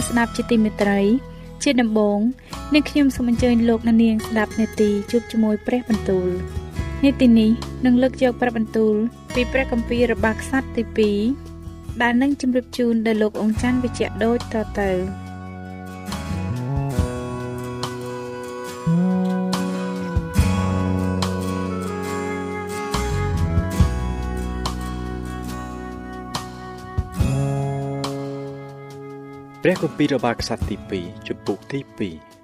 អស់លោកអ្នកស្ដាប់ជាទីមេត្រី ជាដំបូងនាងខ្ញុំសូមអញ្ជើញលោកអ្នកនាងស្ដាប់នេតិជួបជាមួយព្រះបន្ទូលនេតិនេះនឹងលើកយកព្រះបន្ទូល ពីព្រះគម្ពីររបស់ខ្សត្រទី2ដែលនឹងជម្រាបជូនដល់លោកអង្ចាន់វិជ្ជៈដូចតទៅ ព្រះគម្ពីររបស់ខ្សត្រទី2ជំពូកទី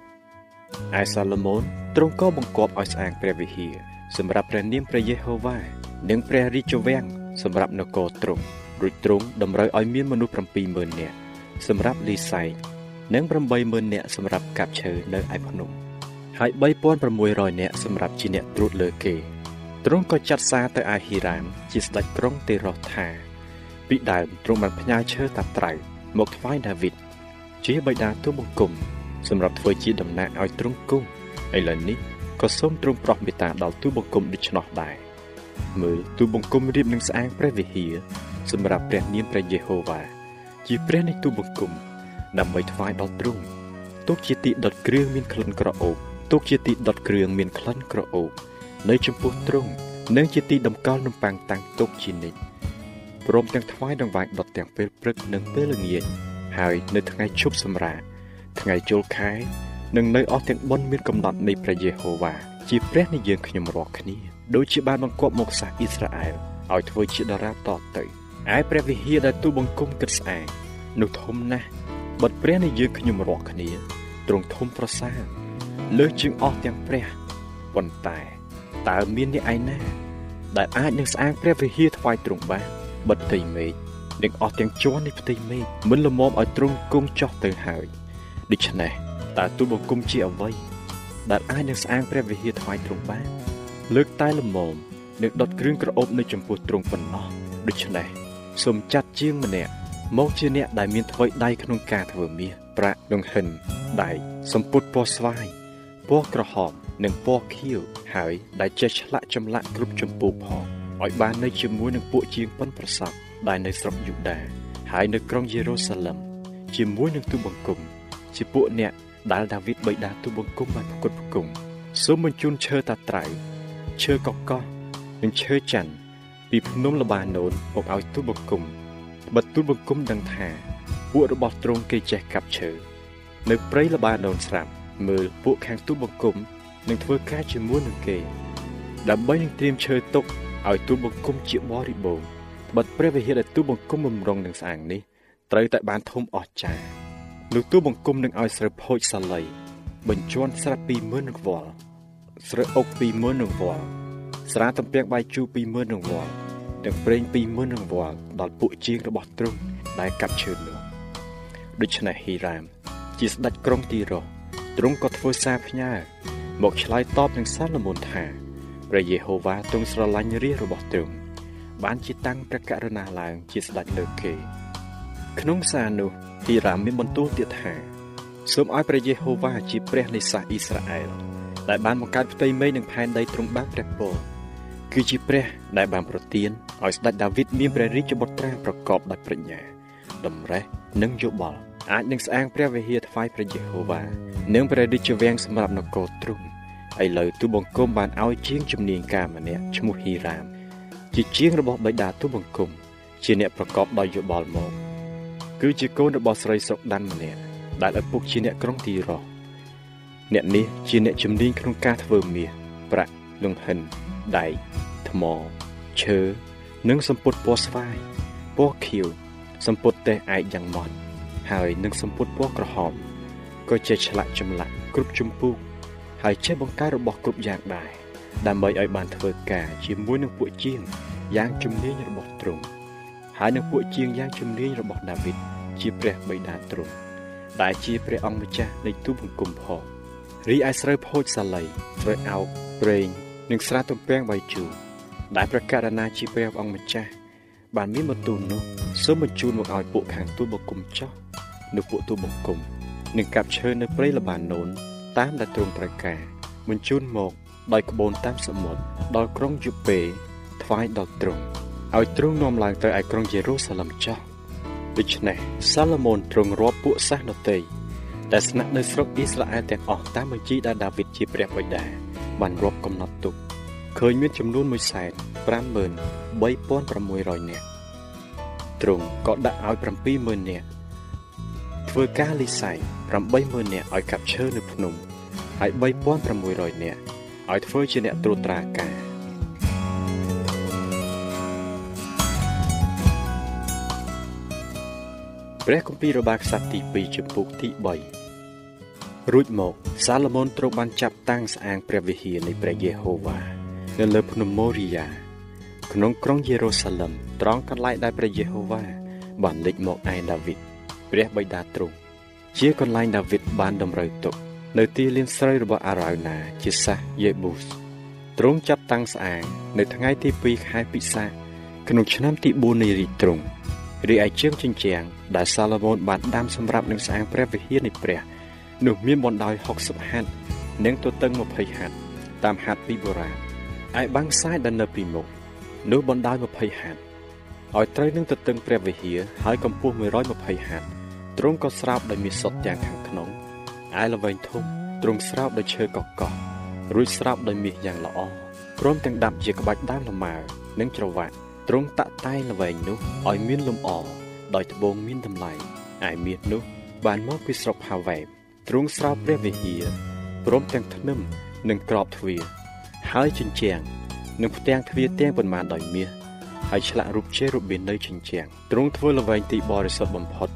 2ឯសាឡូមោនទ្រង់ក៏បង្គាប់ឲ្យស្អាងព្រះវិហារសម្រាប់ព្រះនាមព្រះយេហូវ៉ានិងព្រះរាជវាំងសម្រាប់នគរទ្រង់រួចទ្រង់តម្រូវឲ្យមានមនុស្ស70000នាក់សម្រាប់លីសែងនិង80000នាក់សម្រាប់កាប់ឈើនៅឯភ្នំហើយ3600នាក់សម្រាប់ជាអ្នកត្រួតលើគេទ្រង់ក៏ចាត់សារទៅឯហ៊ីរ៉ាមជាស្ដេចក្រុងទេរ៉ូថា ពីដើមទ្រង់បានផ្ញើឈើតាត្រៅមកថ្វាយដាវីត ជាបិតាទូបង្គំសម្រាប់ធ្វើជាតំណាងឲ្យទ្រង់គង់ឥឡូវនេះក៏សូមទ្រង់ប្រោះមេត្តាដល់ទូបង្គំដូច្នោះដែរមើលទូបង្គំរៀបនឹងស្អាងព្រះវិហារសម្រាប់ព្រះនាមព្រះយេហូវ៉ាជាព្រះនៃទូបង្គំដើម្បីថ្វាយដល់ទ្រង់ទុកជាទីដុតគ្រឿងមានក្លិនក្រអូបទុកជាទីដុតគ្រឿងមានក្លិនក្រអូបនៅចំពោះទ្រង់និងជាទីតម្កល់នំប៉័ងតាំងទុកជានិច្ចព្រមទាំងថ្វាយដង្វាយដុតទាំងពេលព្រឹកនិងពេលល្ងាច ហើយនៅថ្ងៃឈប់សម្រាកថ្ងៃចូលខែនិងនៅអស់ទាំងបុណ្យមានកំណត់នៃព្រះយេហូវ៉ាជាព្រះនៃយើងខ្ញុំរាល់គ្នាដូចជាបានបង្គាប់មកសាសអ៊ីស្រាអែលឲ្យធ្វើជាតារាតទៅឯព្រះវិហារដែលទូបង្គំគិតស្អាងនោះធំណាស់បិទព្រះនៃយើងខ្ញុំរាល់គ្នាទ្រង់ធំប្រសើរលើសជាងអស់ទាំងព្រះប៉ុន្តែតើមានអ្នកឯណាដែលអាចនឹងស្អាងព្រះវិហារថ្វាយទ្រង់បានបិទផ្ទៃមេឃ និងអស់ទាំងជាន់នៃផ្ទៃមេឃមិនលមមឲ្យទ្រង់គង់ចោះទៅហើយដូច្នេះតើទូបង្គំជាអ្វីដែលអាចនឹងស្អាងព្រះវិហារថ្វាយទ្រង់បានលើកតែលមមនិងដុតគ្រឿងក្រអូបនៅចំពោះទ្រង់ប៉ុណ្ណោះដូច្នេះសូមចាត់ជាងម្នាក់មកជាអ្នកដែលមានធ្វើដៃក្នុងការធ្វើមាសប្រាក់ដង្ហិនដែកសម្ពុតពណ៌ស្វាយពណ៌ក្រហមនិងពណ៌ខៀវហើយដែលចេះឆ្លាក់ចម្លាក់គ្រប់ចម្ពោះផងឲ្យបាននៅជាមួយនឹងពួកជាងប៉ុនប្រសព ដែលនៅស្រុកយូដាហើយនៅក្រុងយេរូសាឡឹមជាមួយនឹងទូបង្គំ ជាពួកអ្នកដែលដាវីតបិតាទូបង្គំបានប្រគត់ប្រគំសូមបញ្ជូនឈើតាត្រៅឈើកកោះនិងឈើច័ន្ទពីភ្នំលបាណូនមកឲ្យទូបង្គំបើទូបង្គំដឹងថាពួករបស់ទ្រង់គេចេះកាប់ឈើនៅព្រៃលបាណូនស្រាប់មើលពួកខាងទូបង្គំនឹងធ្វើការជាមួយនឹងគេ ដើម្បីនឹងត្រៀមឈើទុកឲ្យទូបង្គំជាបរិបូរណ៍ បិទព្រះវិហារដែលទូបង្គំបំរុងនឹងស្អាងនេះត្រូវតែបានធំអស្ចារ្យនោះទូបង្គំនឹងឲ្យស្រូវផូចសាលី បញ្ជាន់ស្រាប់20000នឹងវល់ស្រូវអុក20000នឹងវល់ស្រាតំពាំងបាយជូរ20000នឹងវល់និងប្រេង20000នឹងវល់ដល់ពួកជាងរបស់ទ្រង់ដែលកាប់ឈើនោះដូច្នេះហ៊ីរ៉ាម ជាស្ដេចក្រុងទីរ៉ូទ្រង់ក៏ធ្វើសារផ្ញើមកឆ្លើយតបនឹងសាឡូមោនថាព្រះយេហូវ៉ាទ្រង់ស្រឡាញ់រាជរបស់ទ្រង់ បានជាតាំងព្រះករុណាឡើងជាស្ដេចលើគេ ក្នុងសារនោះទីរ៉ាមមានបន្ទូលទៀតថាសូមឲ្យព្រះយេហូវ៉ាជាព្រះនៃសាសអ៊ីស្រាអែលដែលបានបង្កើតផ្ទៃមេឃនិងផែនដីទ្រង់បានព្រះពរគឺជាព្រះដែលបានប្រទានឲ្យស្ដេចដាវីតមានព្រះរាជបុត្រាប្រកបដោយប្រាជ្ញា តម្រេះនិងយោបល់អាចនឹងស្អាងព្រះវិហារថ្វាយព្រះយេហូវ៉ានិងព្រះរាជវាំងសម្រាប់នគរទ្រង់ឥឡូវទូបង្គំបានឲ្យជាងជំនាញការម្នាក់ឈ្មោះហ៊ីរ៉ាម ជាជាងរបស់បិតាទូបង្គំ ជាអ្នកប្រកបដោយយោបល់មក គឺជាកូនរបស់ស្រីស្រុកដានម្នាក់ដែលឪពុកជាអ្នកក្រុងទីរ៉ូអ្នកនេះជាអ្នកជំនាញក្នុងការធ្វើមាសប្រាក់លង្ហិនដែកថ្មឈើនិងសម្ពុតពណ៌ស្វាយពណ៌ខៀវសម្ពុតតេះឯកយ៉ាងម៉ត់ហើយនឹងសម្ពុតពណ៌ក្រហមក៏ចេះឆ្លាក់ចម្លាក់គ្រប់ជំពូកហើយចេះបង្កើតរបស់គ្រប់យ៉ាងដែរ ដើម្បីឲ្យបានធ្វើការជាមួយនឹងពួកជាងយ៉ាងជំនាញរបស់ទ្រង់ហើយនឹងពួកជាងយ៉ាងជំនាញរបស់ដាវីតជាព្រះបិតាទ្រង់ដែលជាព្រះអង្គម្ចាស់នៃទូបង្គំផងរីឯស្រូវផូចសាលីស្រូវអោកប្រេងនិងស្រាទំពាំងបាយជូរដែលប្រកាសណាជាព្រះអង្គម្ចាស់បានមានបន្ទូលនោះសូមបញ្ជូនមកឲ្យពួកខាងទូលបង្គំចោះនៅពួកទូលបង្គំនឹងកាប់ឈើនៅព្រៃលបាណូនតាមដែលទ្រង់ត្រូវការបញ្ជូនមក ដោយក្បូនតាមសមុទ្រដល់ក្រុងយូពេថ្វាយដល់ទ្រង់ឲ្យទ្រង់នាំឡើងទៅឯក្រុងយេរូសាឡឹមចោះដូច្នេះសាឡូមោនទ្រង់រាប់ពួកសាសដតីដែលស្នាក់នៅស្រុកអ៊ីស្រាអែលទាំងអស់តាមបញ្ជីដែលដាវីតជាព្រះបិតាបានរាប់កំណត់ទុកឃើញមានចំនួន153,600នាក់ទ្រង់ក៏ដាក់ឲ្យ70000នាក់ធ្វើការលិស័យ80000នាក់ឲ្យកាប់ឈើនៅភ្នំហើយ3600នាក់ ឲ្យធ្វើជាអ្នកត្រួតត្រាការព្រះគម្ពីររបស់ក្សត្រទី2ចំពុកទី3រួចមក សាឡូមោនទ្រង់បានចាប់តាំងស្អាងព្រះវិហារនៃព្រះយេហូវ៉ានៅលើភ្នំម៉ូរីយ៉ាក្នុងក្រុងយេរូសាឡឹមត្រង់កន្លែងដែលព្រះយេហូវ៉ាបានលេចមកឯដាវីតព្រះបិតាទ្រង់ជាកន្លែងដាវីតបានតម្រូវទុក នៅទីលានស្រូវរបស់អារ៉ៅណា ជាសាសយេប៊ូសទ្រង់ចាប់តាំងស្អាង នៅថ្ងៃទី2ខែពិសាខក្នុងឆ្នាំទី4នៃរាជទ្រង់រីឯជើងជញ្ជាំងដែលសាឡូមោនបានដាំសម្រាប់នឹងស្អាងព្រះវិហារនៃព្រះនោះមានបណ្ដោយ60ហត្ថនិងទទឹង20ហត្ថតាមហត្ថពីបុរាណឯបាំងខ្សែដែលនៅពីមុខនោះបណ្ដោយ20ហត្ថឲ្យត្រូវនឹងទទឹងព្រះវិហារហើយកម្ពស់120ហត្ថទ្រង់ក៏ស្រោបដោយមាសសុទ្ធទាំងខាងក្នុង ឯល្វែងធំទ្រង់ស្រោបដោយឈើកកោះរួចស្រោបដោយមាសយ៉ាងល្អព្រមទាំងដាប់ជាក្បាច់ដើមលម៉ើនិងច្រវាក់ទ្រង់តាក់តែងល្វែងនោះឲ្យមានលំអដោយត្បូងមានតម្លៃឯមាសនោះ បានមកពីស្រុកហាវ៉ែបទ្រង់ស្រោបព្រះវិហារព្រមទាំងធ្នឹមនិងក្របទ្វារហើយជញ្ជាំងនិងផ្ទាំងទ្វារទាំងប៉ុន្មានដោយមាសហើយឆ្លាក់រូបជេរូប៊ីននៅជញ្ជាំងទ្រង់ធ្វើល្វែងទីបរិសុទ្ធបំផុត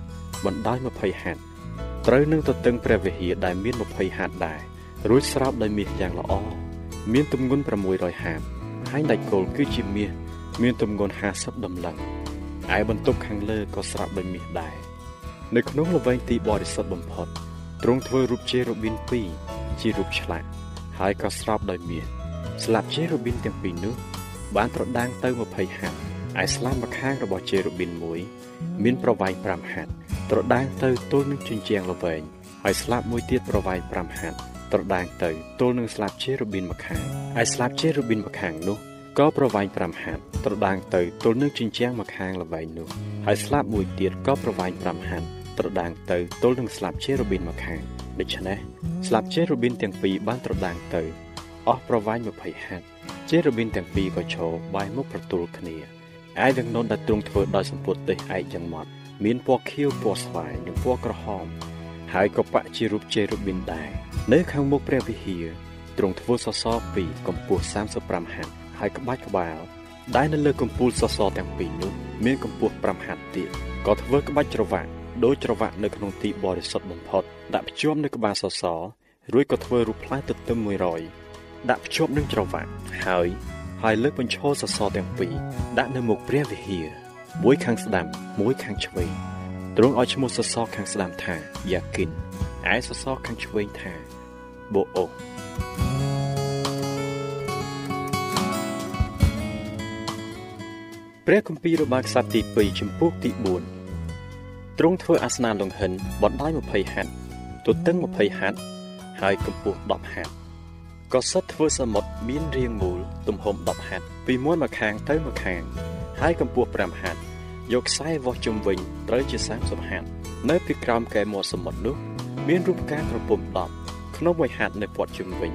បណ្ដោយ20ហត្ថ ត្រូវនឹងទទឹងព្រះវិហារដែលមាន20ហត្ថដែររួចស្រោបដោយមាសយ៉ាងល្អមានទម្ងន់600ហត្ថហើយដាច់គោលគឺជាមាសមានទម្ងន់50តម្លឹងឯបន្ទប់ខាងលើក៏ស្រោបដោយមាសដែរនៅក្នុងល្វែងទីបរិសុទ្ធបំផុតទ្រង់ធ្វើរូបជេរូប៊ីន2ជារូបឆ្លាក់ហើយក៏ស្រោបដោយមាសស្លាបជេរូប៊ីនទាំងពីរនោះ បានត្រដាងទៅ20ហត្ថឯស្លាបម្ខាងរបស់ជេរូប៊ីនមួយមានប្រវែង5ហត្ថ ត្រដាងទៅទល់នឹងជញ្ជាំងល្វែងហើយស្លាបមួយទៀតប្រវែង5ហត្ថត្រដាងទៅទល់នឹងស្លាបជេរូប៊ីនម្ខាងហើយស្លាបជេរូប៊ីនម្ខាងនោះក៏ប្រវែង5ហត្ថត្រដាងទៅទល់នឹងជញ្ជាំងម្ខាងល្វែងនោះហើយស្លាបមួយទៀតក៏ប្រវែង5ហត្ថត្រដាងទៅទល់នឹងស្លាបជេរូប៊ីនម្ខាងដូច្នេះស្លាបជេរូប៊ីនទាំងពីរបានត្រដាងទៅអស់ប្រវែង20ហត្ថជេរូប៊ីនទាំងពីរក៏ឈរបែរមុខប្រទល់គ្នាឯទាំងនោះដែលទ្រង់ធ្វើដោយសម្ពុតទេសឯកយ៉ាងម៉ត់ មានពណ៌ខៀវពណ៌ស្វាយនិងពណ៌ក្រហម ហើយក៏បាក់ជារូបជេរូប៊ីនដែរនៅខាងមុខព្រះវិហារទ្រង់ធ្វើសសរពីរកម្ពស់35ហត្ថហើយក្បាច់ក្បាលដែលនៅលើកំពូលសសរទាំងពីរនោះមានកម្ពស់5ហត្ថទៀតក៏ធ្វើក្បាច់ច្រវាក់ដូចច្រវាក់នៅក្នុងទីបរិសុទ្ធបំផុតដាក់ភ្ជាប់នៅក្បាលសសររួចក៏ធ្វើរូបផ្លែទទឹម100ដាក់ភ្ជាប់នឹងច្រវាក់ហើយហើយលើកបញ្ឈរសសរទាំងពីរដាក់នៅមុខព្រះវិហារ មួយខាងស្ដាំមួយខាងឆ្វេងទ្រង់ឲ្យឈ្មោះសសរខាងស្ដាំថាយ៉ាគិនឯសសរខាងឆ្វេងថាបូអូព្រះគម្ពីររបស់ក្សត្រទី2ចំពោះទី4ទ្រង់ធ្វើអាសនៈលង្ហិនបណ្ដោយ20ហត្ថទទឹង20ហត្ថហើយកម្ពស់10ហត្ថក៏សិតធ្វើសមុទ្រមានរាងមូលទំហំ10ហត្ថពីមួយម្ខាងទៅម្ខាង ហើយកម្ពស់5ហត្ថយកខ្សែវាស់ជុំវិញត្រូវជា30ហត្ថនៅពីក្រោមកែមាត់សមុទ្រនោះ មានរូបផ្កាក្រពុំ10ក្នុងមួយហត្ថនៅព័ទ្ធជុំវិញ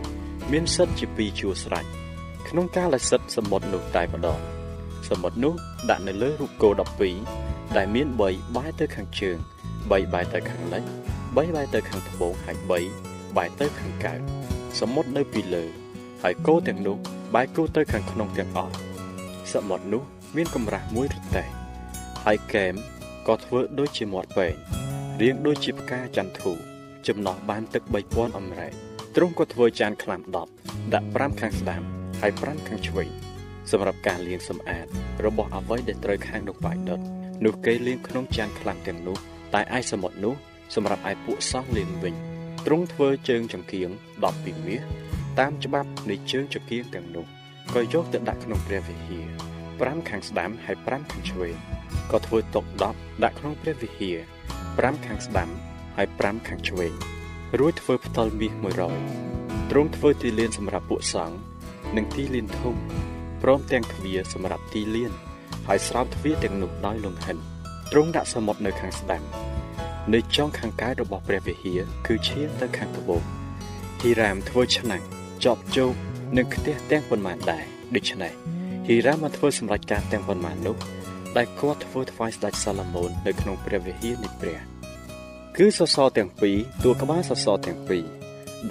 មានសិតជាពីរជួរស្រេចក្នុងការលសិតសមុទ្រនោះតែម្ដងសមុទ្រនោះដាក់នៅលើរូបគោ12ដែលមាន3បែរទៅខាងជើង3បែរទៅខាងលិច3បែរទៅខាងត្បូងហើយ3បែរទៅខាងកើតសមុទ្រនៅពីលើ ហើយគោទាំងនោះបែរគោទៅខាងក្នុងទាំងអស់សមុទ្រនោះ មានកម្រាស់មួយរទេះហើយកែមក៏ធ្វើដូចជាមាត់ពេងរាងដូចជាផ្កាចន្ទធូចំណោះបានទឹក3000អម្រែកទ្រង់ក៏ធ្វើចានខ្លាំ10ដាក់5ខាងស្ដាំហើយ5ខាងឆ្វេងសម្រាប់ការលាងសម្អាត របស់អ្វីដែលត្រូវខាងនោះបាយដុតនោះគេលាងក្នុងចានខ្លាំទាំងនោះតែឯសមុទ្រនោះសម្រាប់ឯពួកសង្ឃលាងវិញទ្រង់ធ្វើជើងចង្គៀង12មាសតាមច្បាប់នៃជើងចង្គៀងទាំងនោះក៏យកទៅដាក់ក្នុងព្រះវិហារ 5ខាងស្ដាំហើយ5ខាងឆ្វេងក៏ធ្វើតុ10ដាក់ក្នុងព្រះវិហារ5ខាងស្ដាំហើយ5ខាងឆ្វេងរួចធ្វើផ្ដិលមាស100ទ្រង់ធ្វើទីលានសម្រាប់ពួកសង្ឃនិងទីលានធំព្រមទាំងទ្វារសម្រាប់ទីលានហើយស្រោបទ្វារទាំងនោះដោយលង្ហិនទ្រង់ដាក់សមុទ្រនៅខាងស្ដាំនៅចុងខាងកើតរបស់ព្រះវិហារគឺឈានទៅខាងត្បូងហ៊ីរ៉ាមធ្វើឆ្នាំងចប់ជោគនិងខ្ទះទាំងប៉ុន្មានដែរដូច្នេះ ហ៊ីរ៉ាមបានធ្វើសម្រេចការទាំងប៉ុន្មាននោះដែលគាត់ធ្វើថ្វាយស្ដេចសាឡូមោននៅក្នុងព្រះវិហារនៃព្រះ គឺសសរទាំងពីរតួក្បាលសសរទាំងពីរ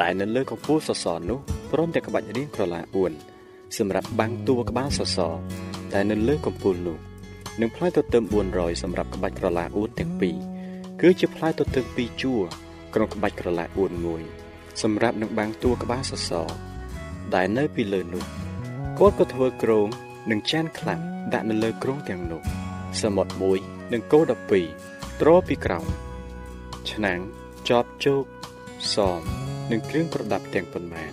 ដែលនៅលើកំពូលសសរនោះព្រមទាំងក្បាច់រាងក្រឡា4សម្រាប់បាំងតួក្បាលសសរដែលនៅលើកំពូលនោះនិងផ្លែទទឹម400សម្រាប់ក្បាច់ក្រឡា4ទាំងពីរគឺជាផ្លែទទឹម2ជួរក្នុងក្បាច់ក្រឡា4មួយសម្រាប់នឹងបាំងតួក្បាលសសរដែលនៅពីលើនោះគាត់ក៏ធ្វើក្រង និងចានខ្លាំងដាក់នៅលើក្រងទាំងនោះសមុទ្រមួយនិងគោ12ត្រពីក្រោមឆ្នាំងចបជោគសមនិងគ្រឿងប្រដាប់ទាំងប៉ុន្មាន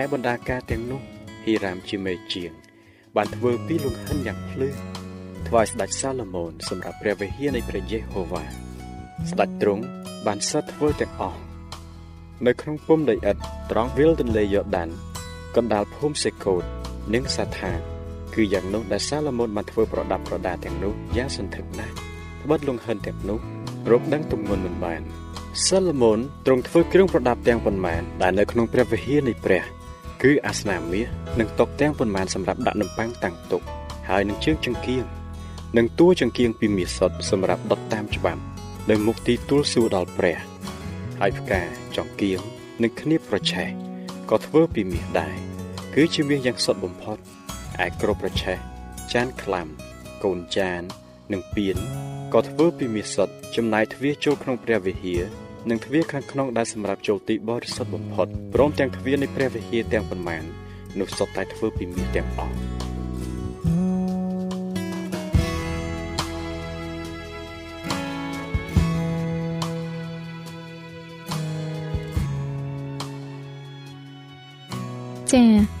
ឯបណ្ដាការទាំងនោះហ៊ីរ៉ាមជាមេជាង បានធ្វើពីលង្ហិនយ៉ាងភ្លឺថ្វាយស្ដេចសាឡូមោនសម្រាប់ព្រះវិហារនៃព្រះយេហូវ៉ាស្ដេចទ្រង់បានសិតធ្វើទាំងអស់នៅក្នុងពុំដីឥដ្ឋត្រង់វិលទន្លេយ៉ូដានកណ្ដាលភូមិសេកូតនិងសាថា គឺយ៉ាងនោះដែលសាឡូមោនបានធ្វើប្រដាប់ប្រដាទាំងនោះយ៉ាងសន្ធឹកណាស់ត្បិតលង្ហិនទាំងនោះរកដឹងទម្ងន់មិនបានសាឡូមោនទ្រង់ធ្វើគ្រឿងប្រដាប់ទាំងប៉ុន្មានដែលនៅក្នុងព្រះវិហារនៃព្រះគឺអាសនៈមាសនិងតុទាំងប៉ុន្មានសម្រាប់ដាក់នំប៉័ងតាំងទុកហើយនឹងជើងចង្គៀងនិងតួចង្គៀងពីមាសសុទ្ធសម្រាប់ដុតតាមច្បាប់នៅមុខទីទួលសួរដល់ព្រះហើយផ្កាចង្គៀងនិងគ្នាប្រឆេះក៏ធ្វើពីមាសដែរគឺជាមាសយ៉ាងសុទ្ធបំផុត ឯក្របប្រឆេះចានខ្លាំកូនចាន និងពៀនក៏ធ្វើពីមាសសុទ្ធចំណែកទ្វារចូលក្នុងព្រះវិហារនិងទ្វារខាងក្នុងដែលសម្រាប់ចូលទីបរិសុទ្ធបំផុតព្រមទាំងទ្វារនៃព្រះវិហារទាំងប៉ុន្មាននោះសុទ្ធតែធ្វើពីមាសទាំងអស់ចា៎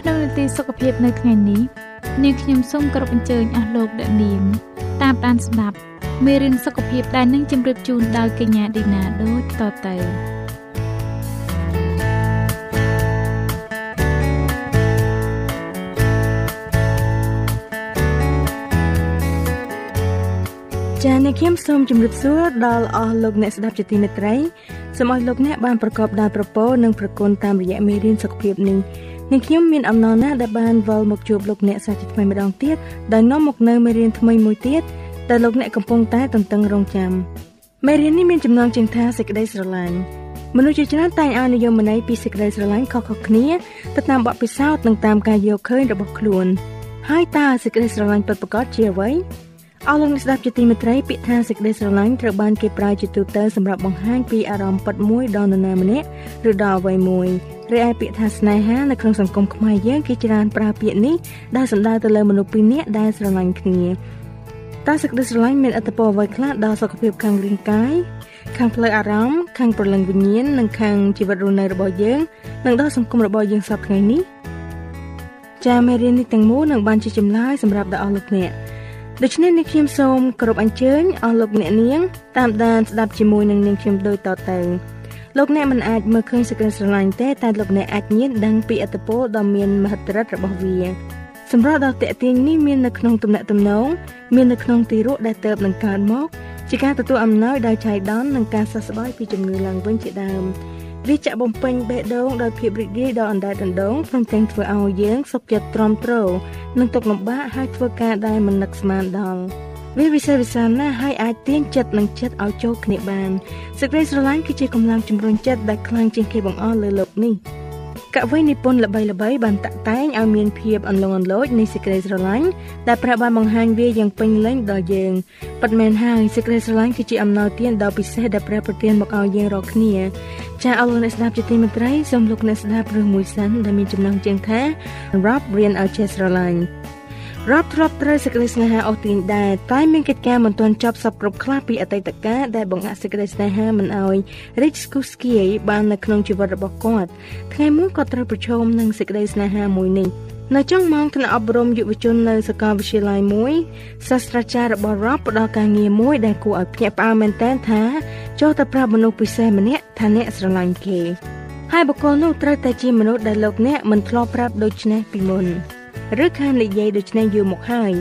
ក្នុងនីតិសុខភាពនៅថ្ងៃនេះនាងខ្ញុំសូមគោរពអញ្ជើញអស់លោកអ្នកនាងតាមដានស្ដាប់មេរៀនសុខភាពដែលនឹងជម្រាបជូនដោយកញ្ញាឌីណាដូចតទៅចា៎អ្នកខ្ញុំសូមជម្រាបសួរដល់អស់លោកអ្នកស្ដាប់ជាទីមេត្រីសូមឲ្យលោកអ្នកបានប្រកបដោយប្រពរនិងប្រគុណតាមរយៈមេរៀនសុខភាពនេះ នាងខ្ញុំមានអំណរណាស់ដែលបានវិលមកជួបលោកអ្នកសាជាថ្មីម្ដងទៀតដែលនាំមកនៅមេរៀនថ្មីមួយទៀតដែលលោកអ្នកកំពុងតែទន្ទឹងរង់ចាំមេរៀននេះមានចំណងជើងថាសេចក្តីស្រឡាញ់មនុស្សជាច្រើនតែងឲ្យនិយមន័យពីសេចក្តីស្រឡាញ់ខុសៗគ្នាទៅតាមបទពិសោធន៍និងតាមការយកឃើញរបស់ខ្លួន ហើយតើសេចក្តីស្រឡាញ់ពិតប្រាកដជាអ្វី អស់លោកអ្នកស្ដាប់ជាទីមេត្រីពាក្យថាសេចក្តីស្រឡាញ់ត្រូវបានគេប្រើជាទូទៅសម្រាប់បង្ហាញពីអារម្មណ៍ពិតមួយដល់នរណាម្នាក់ឬដល់អ្វីមួយរីឯពាក្យថាស្នេហានៅក្នុងសង្គមខ្មែរយើងគេច្រើនប្រើពាក្យនេះដែលសំដៅទៅលើមនុស្សពីរនាក់ដែលស្រឡាញ់គ្នាតើសេចក្តីស្រឡាញ់មានអត្ថប្រយោជន៍អ្វីខ្លះដល់សុខភាពខាងរាងកាយខាងផ្លូវអារម្មណ៍ខាងព្រលឹងវិញ្ញាណនិងខាងជីវិតរស់នៅរបស់យើងនិងដល់សង្គមរបស់យើងសប្តាហ៍ថ្ងៃនេះចាមេរៀននេះទាំងមូលនឹងបានជាចម្លើយសម្រាប់ដល់អស់លោកអ្នក ដូច្នេះនាងខ្ញុំសូមគោរពអញ្ជើញអស់លោកអ្នកនាងតាមដានស្ដាប់ជាមួយនឹងនាងខ្ញុំដូចតទៅលោកអ្នកមិនអាចមើលឃើញសេចក្តីស្រឡាញ់ទេតែលោកអ្នកអាចញៀនដឹងពីអត្តពលដ៏មានមហិទ្ធិឫទ្ធិរបស់វាសម្រាប់ដល់តេទៀងនេះមាននៅក្នុងទំនាក់ទំនងមាននៅក្នុងទីរក់ដែលទៅនឹងកើតមកជាការទទួលអំណោយដោយចៃដន្យនិងការសះស្បើយពីជំងឺឡើងវិញជាដើម វាចាក់បំពេញបេះដូងដោយភាពរីករាយដល់អណ្ដែតអណ្ដូងព្រមទាំងធ្វើឲ្យយើងសុខចិត្តទ្រាំទ្រនិងទុកលំបាកហើយធ្វើការដែលមិននឹកស្មានដល់វាវិសេសវិសាលណាស់ហើយអាចទាញចិត្តនិងចិត្តឲ្យចូលគ្នាបានសេចក្តីស្រឡាញ់គឺជាកម្លាំងជំរុញចិត្តដែលខ្លាំងជាងគេបង្អស់លើលោកនេះ កវីនិពន្ធល្បីៗបានតាក់តែងឲ្យមានភាពអន្លងអន្លោចនៃសេចក្តីស្រឡាញ់ដែលព្រះបានបង្ហាញវាយ៉ាងពេញលេញដល់យើងពិតមែនហើយសេចក្តីស្រឡាញ់គឺជាអំណោយទានដ៏ពិសេសដែលព្រះប្រទានមកឲ្យយើងរាល់គ្នាចាអរលោកអ្នកស្ដាប់ជាទីមេត្រីសូមលោកអ្នកស្ដាប់រឿងមួយសិនដែលមានចំណងជើងថា Rob រៀនឲ្យចេះស្រឡាញ់ រាប់ទ្របត្រូវសេចក្តីស្នេហាអស់ទាញដែរតែមានកិច្ចការមិនទាន់ចប់សពគ្រប់ខ្លះពីអតីតកាលដែលបង្អាក់សេចក្តីស្នេហាមិនអោយ Rich Skuski បាននៅក្នុងជីវិតរបស់គាត់ថ្ងៃមួយគាត់ត្រូវប្រឈមនឹងសេចក្តីស្នេហាមួយនេះនៅចុងម៉ោងថ្នាក់អប់រំយុវជននៅសាកលវិទ្យាល័យមួយសាស្ត្រាចារ្យរបស់ Rob ផ្ដល់ការងារមួយដែលគួរឲ្យភ្ញាក់ផ្អើលមែនទែនថាចូលទៅប្រាប់មនុស្សពិសេសម្នាក់ថាអ្នកស្រឡាញ់គេហើយបុគ្គលនោះត្រូវតែជាមនុស្សដែលលោកអ្នកមិនធ្លាប់ប្រាប់ដូច្នេះពីមុន ឬខាននិយាយដូច្នេះយូរមកហើយ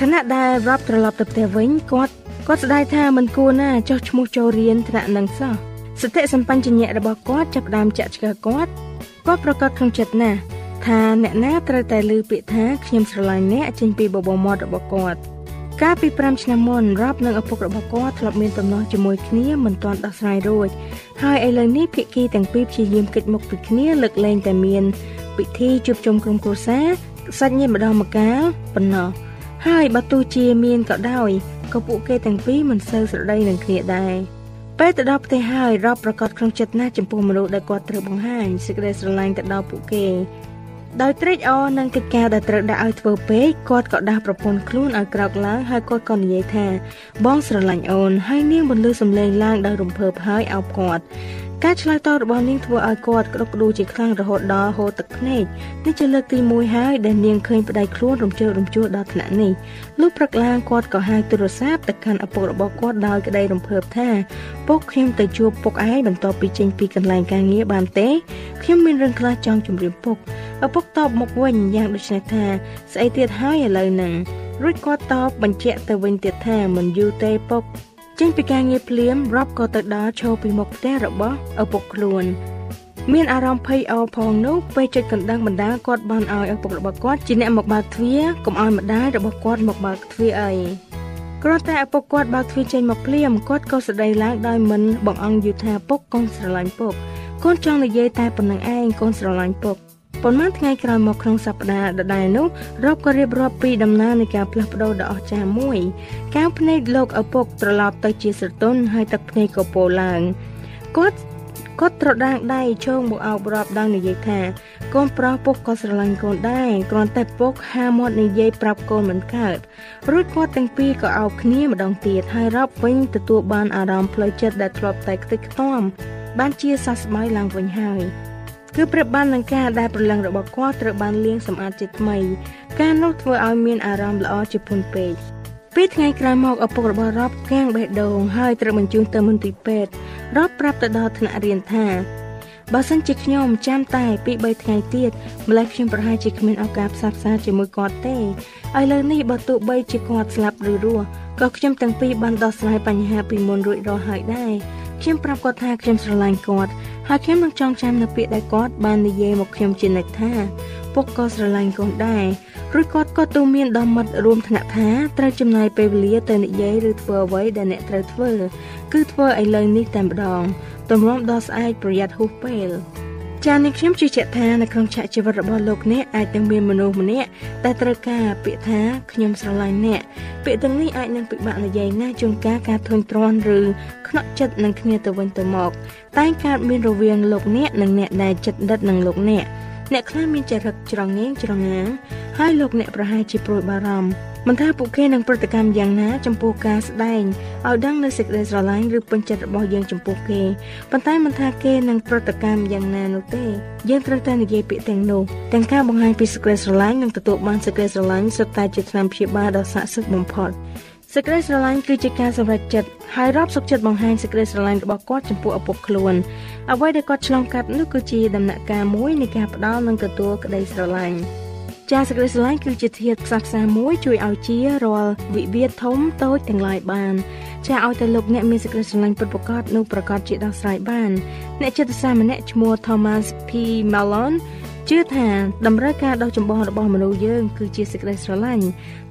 ខណៈដែលរាប់ត្រឡប់ទៅផ្ទះវិញគាត់គាត់ស្ដាយថាមិនគួរណាចោះឈ្មោះចូលរៀនថ្នាក់នឹងសោះសតិសម្បញ្ញៈរបស់គាត់ចាប់ផ្ដើមចាក់ឆ្កឹះគាត់គាត់ប្រកាសក្នុងចិត្តណាស់ថាអ្នកណាត្រូវតែលើពាក្យថាខ្ញុំស្រឡាញ់អ្នកចេញពីបបោមាត់របស់គាត់កាលពី5ឆ្នាំមុនរាប់និងឪពុករបស់គាត់ធ្លាប់មានទំនាស់ជាមួយគ្នាមិនទាន់ដោះស្រាយរួចហើយឥឡូវនេះភាគីទាំងពីរព្យាយាមកិច្ចមុខពីគ្នាលើកលែងតែមានពិធីជួបជុំក្រុមគ្រួសារ សាច់ញាតិម្ដងម្កាលប៉ុណ្ណោះហើយបើទោះជាមានក៏ដោយក៏ពួកគេទាំងពីរមិនសូវស្រដីនឹងគ្នាដែរពេលទៅដល់ផ្ទះហើយរាប់ប្រកាសក្នុងចិត្តណាស់ចំពោះមនុស្សដែលគាត់ត្រូវបង្ហាញសេចក្តីស្រឡាញ់ទៅដល់ពួកគេដោយត្រេកអរនឹងកិច្ចការដែលត្រូវដាក់ឲ្យធ្វើពេកគាត់ក៏ដាស់ប្រពន្ធខ្លួនឲ្យក្រោកឡើងហើយគាត់ក៏និយាយថាបងស្រឡាញ់អូនហើយនាងបន្លឺសំឡេងឡើងដោយរំភើបហើយអោបគាត់ការឆ្លើយតបរបស់នាងធ្វើឲ្យគាត់ក្តុកក្តួលជាខ្លាំងរហូតដល់ហូរទឹកភ្នែកនេះជាលើកទី1ហើយដែលនាងឃើញប្តីខ្លួនរំជើបរំជួលដល់ថ្នាក់នេះលុះព្រឹកឡើងគាត់ក៏ហៅទូរស័ព្ទទៅកាន់ឪពុករបស់គាត់ដោយក្តីរំភើបថាពុកខ្ញុំទៅជួបពុកឯងបន្ទាប់ពីចេញពីកន្លែងការងារបានទេខ្ញុំមានរឿងខ្លះចង់ជម្រាបពុកឪពុកតបមកវិញយ៉ាងដូចនេះថាស្អីទៀតហើយឥឡូវហ្នឹងរួចគាត់តបបញ្ជាក់ទៅវិញទៀតថាមិនយូរទេពុក ចេញពីការងារភ្លាមរ៉បក៏ទៅដល់ឈរពីមុខផ្ទះរបស់ឪពុកខ្លួន មានអារម្មណ៍ភ័យអរផងនោះពេលចិត្តកណ្ដឹងបណ្ដាគាត់បានឲ្យឪពុករបស់គាត់ជាអ្នកមកបើកទ្វារកុំឲ្យម្ដាយរបស់គាត់មកបើកទ្វារអីគ្រាន់តែឪពុកគាត់បើកទ្វារចេញមកភ្លាមគាត់ក៏ស្ដីឡើងដោយមិនបងអង្គយូថាពុកកូនស្រឡាញ់ពុកកូនចង់និយាយតែប៉ុណ្្នឹងឯងកូនស្រឡាញ់ពុក ប៉ុន្មានថ្ងៃក្រោយមកក្នុងសប្តាហ៍ដដែលនោះរ៉បក៏រៀបរាប់ពីដំណើរនៃការផ្លាស់ប្ដូរដ៏អស្ចារ្យមួយ កាវភ្នែកលោកឪពុកត្រឡប់ទៅជាស្រទន់ហើយទឹកភ្នែកក៏ពោឡើងគាត់គាត់ត្រដាងដៃជងមកអោបរាប់ដល់និយាយថាកូនប្រុសពុកក៏ស្រឡាញ់កូនដែរគ្រាន់តែពុកហាមាត់និយាយប្រាប់កូនមិនកើតរួចគាត់ទាំងពីរក៏អោបគ្នាម្ដងទៀតហើយរាប់វិញទទួលបានអារម្មណ៍ផ្លូវចិត្តដែលធ្លាប់តែខ្ទេចខ្ទាំបានជាសះស្បើយឡើងវិញហើយ គឺប្រៀបបាននឹងការដែលប្រលឹងរបស់គាត់ត្រូវបានលាងសម្អាតជាថ្មី ការនោះធ្វើឲ្យមានអារម្មណ៍ល្អជាពន់ពេកពេលថ្ងៃក្រោយមកឪពុករបស់រ៉បកាំងបេះដូងហើយត្រូវបញ្ជូនទៅមន្ទីរពេទ្យរ៉បប្រាប់ទៅដល់ថ្នាក់រៀនថាបើសិនជាខ្ញុំចាំតែពី3ថ្ងៃទៀតម្លេះខ្ញុំប្រហែលជាគ្មានឱកាសផ្សះផ្សាជាមួយគាត់ទេឥឡូវនេះបើទោះបីជាគាត់ស្លាប់ឬរស់ក៏ខ្ញុំទាំងពីរបានដោះស្រាយបញ្ហាពីមុនរួចរាល់ហើយដែរ ខ្ញុំប្រាប់គាត់ថាខ្ញុំស្រឡាញ់គាត់ហើយខ្ញុំនឹងចងចាំនៅពាក្យដែលគាត់បាននិយាយមកខ្ញុំជានិច្ចថាពុកក៏ស្រឡាញ់កូនដែររួចគាត់ក៏ទូមានដល់មិត្តរួមថ្នាក់ថាត្រូវចំណាយពេលវេលាទៅនិយាយឬធ្វើអ្វីដែលអ្នកត្រូវធ្វើ គឺធ្វើឥឡូវនេះតែម្ដងទម្រាំដល់ស្អែកប្រយ័ត្នហួសពេល ចា៎នេះខ្ញុំជឿជាក់ថានៅក្នុងឆាកជីវិតរបស់លោកអ្នកអាចនឹងមានមនុស្សម្នាក់ដែលត្រូវការពាក្យថាខ្ញុំស្រឡាញ់អ្នកពាក្យទាំងនេះអាចនឹងពិបាកនិយាយណាស់ជួនកាលការធុញទ្រាន់ឬខ្នក់ចិត្តនឹងគ្នាទៅវិញទៅមក តែកើតមានរវាងលោកអ្នកនិងអ្នកដែលចិត្តដិតនឹងលោកអ្នកអ្នកខ្លះមានចរិតច្រងៀងច្រងាងហើយលោកអ្នកប្រហែលជាព្រួយបារម្ភ មិនថាពួកគេនឹងប្រតិកម្មយ៉ាងណាចំពោះការស្ដែងឲ្យដឹងនៅសេចក្តីស្រឡាញ់ឬពេញចិត្តរបស់យើងចំពោះគេប៉ុន្តែមិនថាគេនឹងប្រតិកម្មយ៉ាងណានោះទេយើងត្រូវតែនិយាយពាក្យទាំងនោះទាំងការបង្ហាញពីសេចក្តីស្រឡាញ់និងទទួលបានសេចក្តីស្រឡាញ់សុទ្ធតែជាថ្នាំព្យាបាលដ៏ស័ក្តិសិទ្ធិបំផុតសេចក្តីស្រឡាញ់គឺជាការសម្រេចចិត្តហើយរាប់សុខចិត្តបង្ហាញសេចក្តីស្រឡាញ់របស់គាត់ចំពោះឪពុកខ្លួនអ្វីដែលគាត់ឆ្លងកាត់នោះគឺជាដំណាក់កាលមួយនៃការផ្ដល់និងទទួលក្តីស្រឡាញ់ ចាសសេចក្តីស្រឡាញ់គឺជាធាតុខ្សត់ខ្សាមួយជួយឲ្យជារាល់វិវាទធំតូចទាំងឡាយបានចាឲ្យតែលោកអ្នកមានសេចក្តីស្រឡាញ់ពិតប្រាកដនោះប្រកាសជាដោះស្រាយបានអ្នកចិត្តសាស្ត្រម្នាក់ឈ្មោះ Thomas P Malone ជឿថាតម្រូវការដ៏ចម្បងរបស់មនុស្សយើងគឺជាសេចក្តីស្រឡាញ់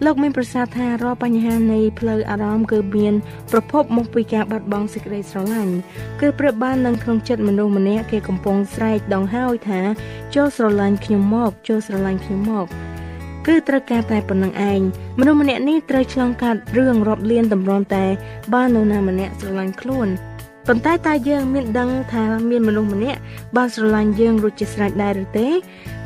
លោកមានប្រសាសន៍ថារាល់បញ្ហានៃផ្លូវអារម្មណ៍គឺមានប្រភពមកពីការបាត់បង់សេចក្តីស្រឡាញ់គឺប្រៀបបាននឹងក្នុងចិត្តមនុស្សម្នាក់គេកំពុងស្រែកដងហើយថាចូលស្រឡាញ់ខ្ញុំមកចូលស្រឡាញ់ខ្ញុំមកគឺត្រូវការតែប៉ុណ្្នឹងឯងមនុស្សម្នាក់នេះត្រូវឆ្លងកាត់រឿងរាប់លានតម្រាំតែបាននរណាម្នាក់ស្រឡាញ់ខ្លួន ប៉ុន្តែតើយើងមានដឹងថាមានមនុស្សម្នាក់បានស្រឡាញ់យើងរួចជាស្រេចដែរឬទេ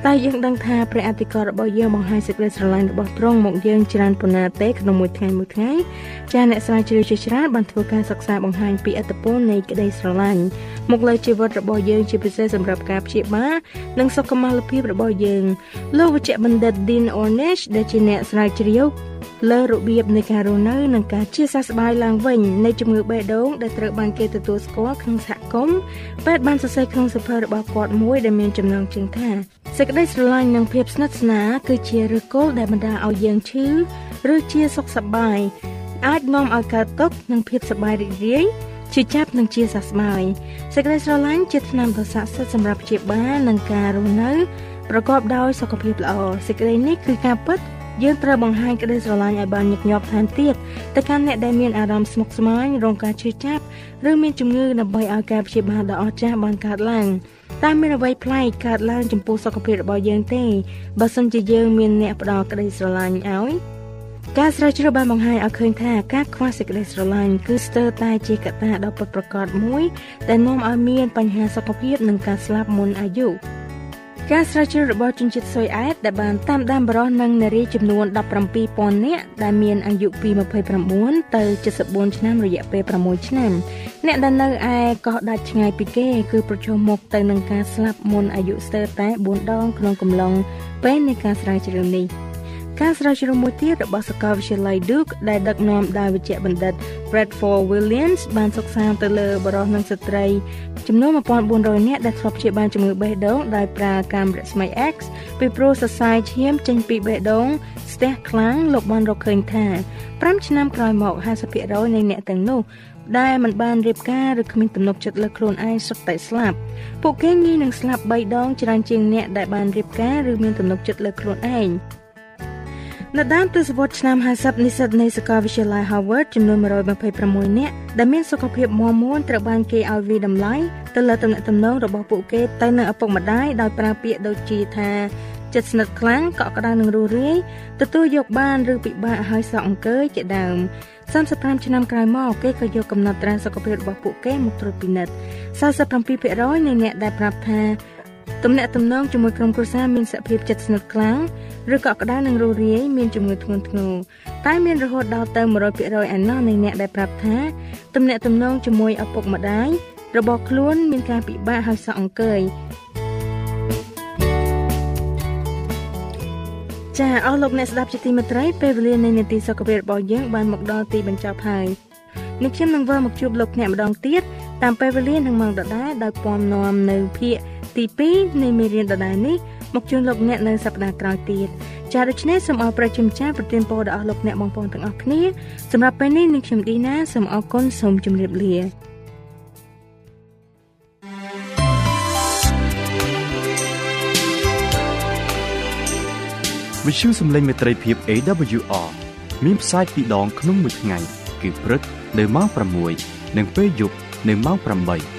តែយើងដឹងថាព្រះអធិការរបស់យើងបង្ហាញសេចក្តីស្រឡាញ់របស់ទ្រង់មកយើងច្រើនប៉ុណ្ណាទេក្នុងមួយថ្ងៃមួយថ្ងៃចាអ្នកស្រាវជ្រាវជាច្រើនបានធ្វើការសិក្សាបង្ហាញពីអត្តពលនៃក្តីស្រឡាញ់មកលើជីវិតរបស់យើងជាពិសេសសម្រាប់ការព្យាបាលនិងសុខុមាលភាពរបស់យើងលោកវិជ្ជបណ្ឌិត Dean Ornish ដែលជាអ្នកស្រាវជ្រាវ លើរបៀបនៃការរស់នៅនិងការជាសះស្បើយឡើងវិញនៃជំងឺបេះដូងដែលត្រូវបានគេទទួលស្គាល់ក្នុងសហគមន៍ពេទ្យបានសរសេរក្នុងសៀវភៅរបស់គាត់មួយដែលមានចំណងជើងថាសេចក្តីស្រឡាញ់និងភាពស្និទ្ធស្នាលគឺជាឫសគល់ដែលបណ្ដាលឲ្យយើងឈឺឬជាសុខសប្បាយអាចនាំឲ្យកើតទុក្ខនិងភាពសប្បាយរីករាយជាចាប់និងជាសះស្បើយសេចក្តីស្រឡាញ់ជាថ្នាំដ៏ស័ក្តិសិទ្ធិសម្រាប់ព្យាបាលនិងការរស់នៅប្រកបដោយសុខភាពល្អសេចក្តីនេះគឺការពិត យើងត្រូវបង្ហាញក្តីស្រឡាញ់ឲ្យបានញឹកញាប់ថែមទៀតទៅកាន់អ្នកដែលមានអារម្មណ៍ស្មុគស្មាញរងការឈឺចាប់ឬមានជំងឺដើម្បីឲ្យការព្យាបាលដ៏អស្ចារ្យបានកើតឡើងតាមមានអ្វីប្លែកកើតឡើងចំពោះសុខភាពរបស់យើងទេបើសិនជាយើងមានអ្នកផ្ដល់ក្តីស្រឡាញ់ឲ្យការស្រាវជ្រាវបានបង្ហាញឲ្យឃើញថាការខ្វះសេចក្តីស្រឡាញ់គឺស្ទើរតែជាកត្តាដ៏ពិតប្រាកដមួយដែលនាំឲ្យមានបញ្ហាសុខភាពនិងការស្លាប់មុនអាយុ ការស្រាវជ្រាវរបស់ជនជាតិស៊ុយអែតដែលបានតាមដានបរិសនិងនារីចំនួន17,000នាក់ដែលមានអាយុពី29ទៅ74ឆ្នាំរយៈពេល6ឆ្នាំអ្នកដែលនៅឯកោះដាច់ឆ្ងាយពីគេ គឺប្រឈមមុខទៅនឹងការស្លាប់មុនអាយុស្ទើរតែ4ដងក្នុងកំឡុងពេលនៃការស្រាវជ្រាវនេះ។ ការស្រាវជ្រាវមួយទៀតរបស់សាកលវិទ្យាល័យ Duke ដែលដឹកនាំដោយវិជ្ជបណ្ឌិត Bradford Williams បានសិក្សាទៅលើបុរសនិងស្ត្រីចំនួន1400នាក់ដែលធ្លាប់ព្យាបាលជំងឺបេះដូងដោយប្រើកាំរស្មី X ពីព្រោះសរសៃឈាមចេញពីបេះដូងស្ទះខ្លាំងលោកបានរកឃើញថា5ឆ្នាំក្រោយមក50%នៃអ្នកទាំងនោះដែលមិនបានរៀបការឬគ្មានទំនុកចិត្តលើខ្លួនឯងសុទ្ធតែស្លាប់ពួកគេងាយនឹងស្លាប់3ដងច្រើនជាងអ្នកដែលបានរៀបការឬមានទំនុកចិត្តលើខ្លួនឯង នៅដើមទសវត្សរ៍ឆ្នាំ50និស្សិតនៃសាកលវិទ្យាល័យ Harvard ចំនួន126នាក់ដែលមានសុខភាពមាំមួនត្រូវបានគេឲ្យវិតម្លៃទៅលើទំនាក់ទំនងរបស់ពួកគេទៅនឹងឪពុកម្ដាយដោយប្រើពាក្យដូចជាថាចិត្តស្និទ្ធខ្លាំងកក់ក្ដៅនឹងរស់រាយទទួលយកបានឬពិបាកឲ្យសក់អង្គើជាដើម35ឆ្នាំក្រោយមកគេក៏យកកំណត់ត្រាសុខភាពរបស់ពួកគេមកត្រួតពិនិត្យ47%នៃអ្នកដែលប្រាប់ថា ទំនាក់ទំនងជាមួយក្រុមគ្រួសារមានសភាពចិត្តស្និទ្ធខ្លាំងឬកក់ក្ដៅនិងរស់រាយមានជំងឺធ្ងន់ធ្ងរតែមានរហូតដល់ទៅ100%ឯណោះនៃអ្នកដែលប្រាប់ថាទំនាក់ទំនងជាមួយឪពុកម្ដាយរបស់ខ្លួនមានការពិបាកហើយសក់អង្គើយចាអស់លោកអ្នកស្ដាប់ជាទីមេត្រីពេលវេលានៃនីតិសុខភាពរបស់យើងបានមកដល់ទីបញ្ចប់ហើយនេះខ្ញុំនឹងវិលមកជួបលោកអ្នកម្ដងទៀតតាមពេលវេលានឹងម៉ោងដដែលដោយពំនាំនៅភាគ ទី2នៃមេរៀនដដែលនេះមកជូនលោកអ្នកនៅសប្តាហ៍ក្រោយទៀតចាដូច្នេះសូមអរប្រជាម្ចាស់ប្រទានពរដល់អស់លោកអ្នកបងប្អូនទាំងអស់គ្នាសម្រាប់ពេលនេះនាងខ្ញុំឌីណាសូមអរគុណសូមជម្រាបលាវិទ្យុសំឡេងមេត្រីភាព AWR មានផ្សាយពីរដងក្នុងមួយថ្ងៃ គឺព្រឹកនៅម៉ោង6និងពេលយប់នៅម៉ោង8